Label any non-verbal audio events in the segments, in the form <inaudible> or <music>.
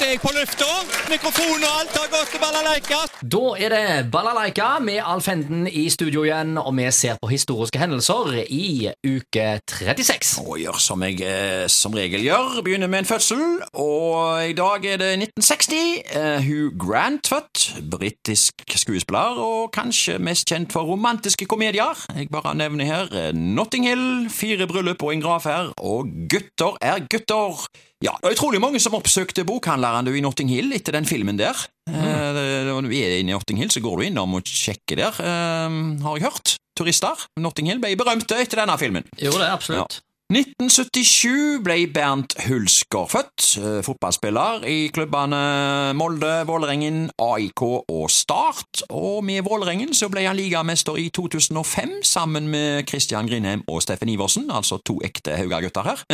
Snart er jeg på lufta. Mikrofon og alt har gått til balalaika. Da er det Balalaika med Alf Henden i studio igjen, og vi ser på historiske hendelser i uke 36. Og gjør som jeg eh, som regel gjør, begynner med en fødsel, og i dag er det 1960. Eh, Hugh Grant født, britisk skuespiller, og kanskje mest kjent for romantiske komedier. Jeg bare nevner her eh, Notting Hill, Fire bryllup og en graf her, og Gutter er gutter. Ja, det er utrolig mange som oppsøkte bokhandleren du i Notting Hill etter den filmen der. Eh, Når du er inne i Notting Hill, så går du innom og sjekker der, eh, har jeg hørt. Turister. Notting Hill ble berømte etter denne filmen. Jo, det er absolutt. 1977 ble Bernt Hulsker født, eh, fotballspiller i klubbene Molde, Vålerengen, AIK og Start. Og med Vålerengen så ble han ligamester i 2005 sammen med Christian Grindheim og Steffen Iversen, altså to ekte Hauga-gutter her,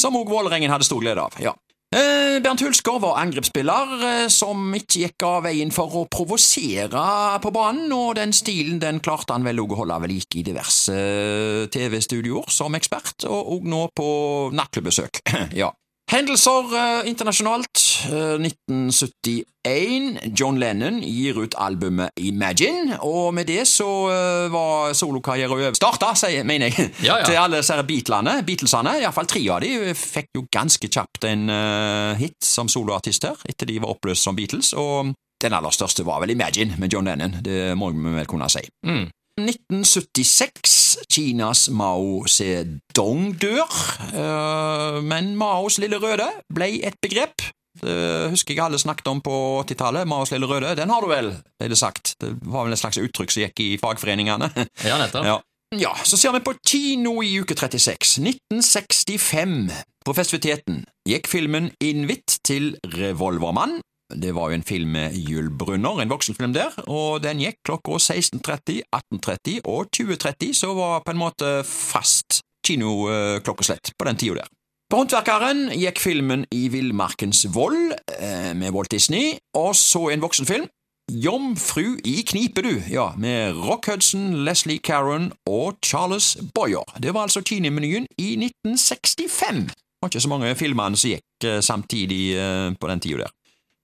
som òg Vålerengen hadde stor glede av. ja. Eh, Bernt Hulsker var angrepsspiller eh, som ikke gikk av veien for å provosere på banen, og den stilen den klarte han vel å holde ved like i diverse eh, TV-studioer som ekspert, og òg nå på nattklubbesøk. <clears throat> ja. Hendelser eh, internasjonalt. Eh, 1971. John Lennon gir ut albumet Imagine, og med det så eh, var solokarrieren over. Starta, sier, mener jeg, <laughs> Ja, ja. til alle disse Beatlene, Beatlesene. Iallfall tre av de fikk jo ganske kjapt en eh, hit som soloartister etter de var oppløst som Beatles, og den aller største var vel Imagine med John Lennon, det må vi vel kunne si. Mm. 1976. Kinas Mao Zedong dør, eh, men Maos lille røde ble et begrep. Det husker jeg alle snakket om på 80-tallet. Maos lille røde, den har du vel, ble det sagt. Det var vel et slags uttrykk som gikk i fagforeningene. <laughs> Ja, nettopp. Ja. ja, så ser vi på kino i uke 36. 1965. På festiviteten gikk filmen Invit til Revolvermann. Det var jo en film med Jules Brunner, en voksenfilm der, og den gikk klokka 16.30, 18.30 og 20.30, så var på en måte fast kinoklokkeslett på den tida der. På Håndverkeren gikk filmen I villmarkens vold eh, med Walt Disney, og så en voksenfilm, Jomfru i knipe, du, ja, med Rock Hudson, Leslie Caron og Charles Boyer. Det var altså kinemenyen i 1965. Det var ikke så mange filmene som gikk eh, samtidig eh, på den tida der.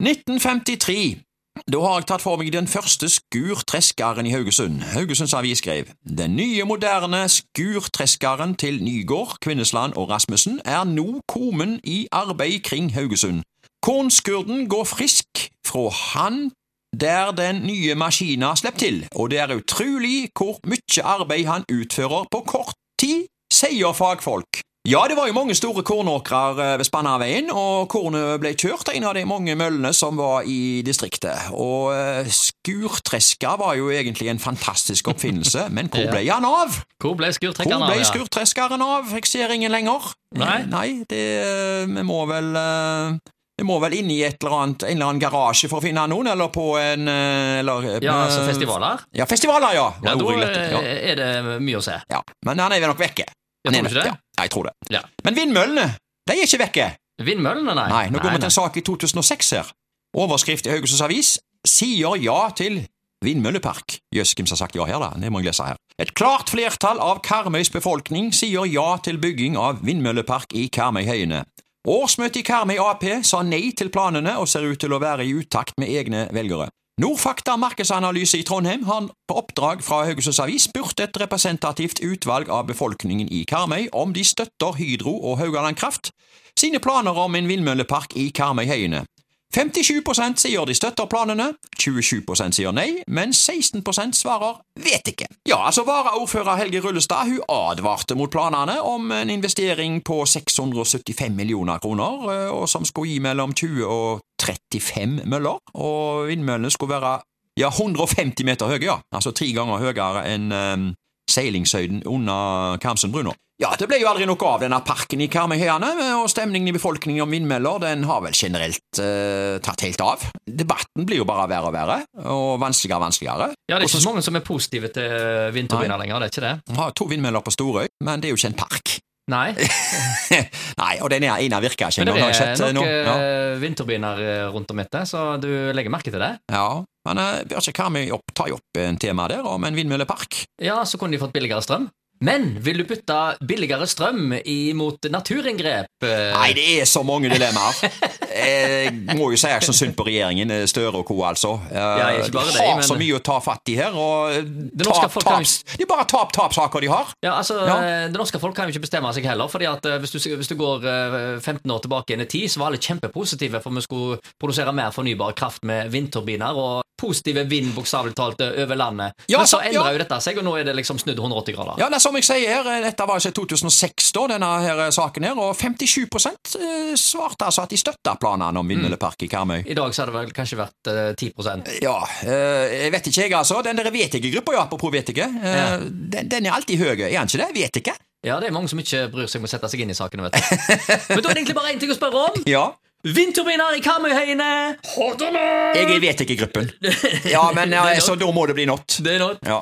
1953. Da har jeg tatt for meg den første skurtreskeren i Haugesund. Haugesunds Avis skrev Den nye, moderne skurtreskeren til Nygård, Kvinnesland og Rasmussen er nå kommet i arbeid kring Haugesund. Kornskurden går frisk fra han der den nye maskina slipper til, og det er utrolig hvor mye arbeid han utfører på kort tid, sier fagfolk. Ja, det var jo mange store kornåkrer eh, ved Spannaveien, og kornet ble kjørt en av de mange møllene som var i distriktet. Og eh, skurtreska var jo egentlig en fantastisk oppfinnelse, <laughs> men hvor ble han av? Hvor ble Hvor skurtrekkeren av? ble skurtreskeren av? Jeg ser ingen lenger. Nei. Nei, det Vi må vel eh, Vi må vel inn i et eller annet, en eller annen garasje for å finne noen, eller på en eh, eller, Ja, altså eh, festivaler? Ja, festivaler, ja. Ja, da eh, er det mye å se. ja. ja. Men han er vel nok vekke. Jeg tror ikke det. Ja, ja, jeg tror det. Ja. Men vindmøllene, de er ikke vekke. Vindmøllene, nei. Nei, nå går vi til en sak i 2006 her. Overskrift i Haugesunds Avis sier ja til vindmøllepark. Jøss, hvem som har sagt ja her, da? Det må jeg lese her. Et klart flertall av Karmøys befolkning sier ja til bygging av vindmøllepark i Karmøyhøyene. Årsmøtet i Karmøy Ap sa nei til planene og ser ut til å være i utakt med egne velgere. Nordfakta markedsanalyse i Trondheim har på oppdrag fra Haugesunds Avis spurt et representativt utvalg av befolkningen i Karmøy om de støtter Hydro og Haugaland Kraft sine planer om en vindmøllepark i Karmøyhøyene. 57% sier de støtter planene, 27% sier nei, men 16% svarer vet ikke. Ja, altså Varaordfører Helge Rullestad hun advarte mot planene om en investering på 675 millioner kroner, eh, og som skulle gi mellom 20 og 35 møller, og vindmøllene skulle være ja, 150 meter høye, ja, altså tre ganger høyere enn um, seilingshøyden under Karmsundbrua. Ja, det ble jo aldri noe av denne parken i Karmøyhøyene, og stemningen i befolkningen om vindmøller den har vel generelt eh, tatt helt av. Debatten blir jo bare verre og verre, og vanskeligere og vanskeligere. Ja, det er ikke så mange som er positive til vindturbiner lenger, det er ikke det? Vi har to vindmøller på Storøy, men det er jo ikke en park. Nei, <laughs> Nei, og den ene virker ikke men engang, det er eh, nok. Ja. eh, vindturbiner eh, rundt om etter, så du legger merke til det. ja, men uh, ikke Karmøy med å ta opp en tema der om en vindmøllepark. Ja, så kunne de fått billigere strøm. Men vil du putte billigere strøm imot naturinngrep? eh, Nei, det er så mange dilemmaer. Jeg må jo si jeg så synd på regjeringen, eh, Støre og co., altså. Eh, Ja, de det, har men- så mye å ta fatt i her, og tap, tap, kan Det er bare tap-tap-saker de har. Ja, altså, Ja. eh, Det norske folk kan jo ikke bestemme seg heller. fordi at eh, Hvis du, hvis du går eh, 15 år tilbake inn i tid, så var alle kjempepositive for vi skulle produsere mer fornybar kraft med vindturbiner og positive vind bokstavelig talt eh, over landet. Ja, Men så endra ja. jo dette seg, og nå er det liksom snudd 180 grader. Ja, er som jeg sier her, eh, Dette var altså 2006, da, denne her eh, saken her, og 57 eh, svarte altså at de støtta planene om vindmøllepark i Karmøy. I dag så hadde det vel kanskje vært eh, 10% Ja, jeg vet ikke jeg, altså. Den der Vetike-gruppa, ja, apropos Vetike, Ja. den, den er alltid høy, er den ikke det? Vet ikke. Ja, det er mange som ikke bryr seg om å sette seg inn i sakene, vet du. <laughs> Men da er det egentlig bare én ting å spørre om. Ja. Vindturbiner i Karmøyhøyene! Jeg er vet ikke-gruppen. Ja, men <laughs> ja, så da må det bli not. Det er not. Ja.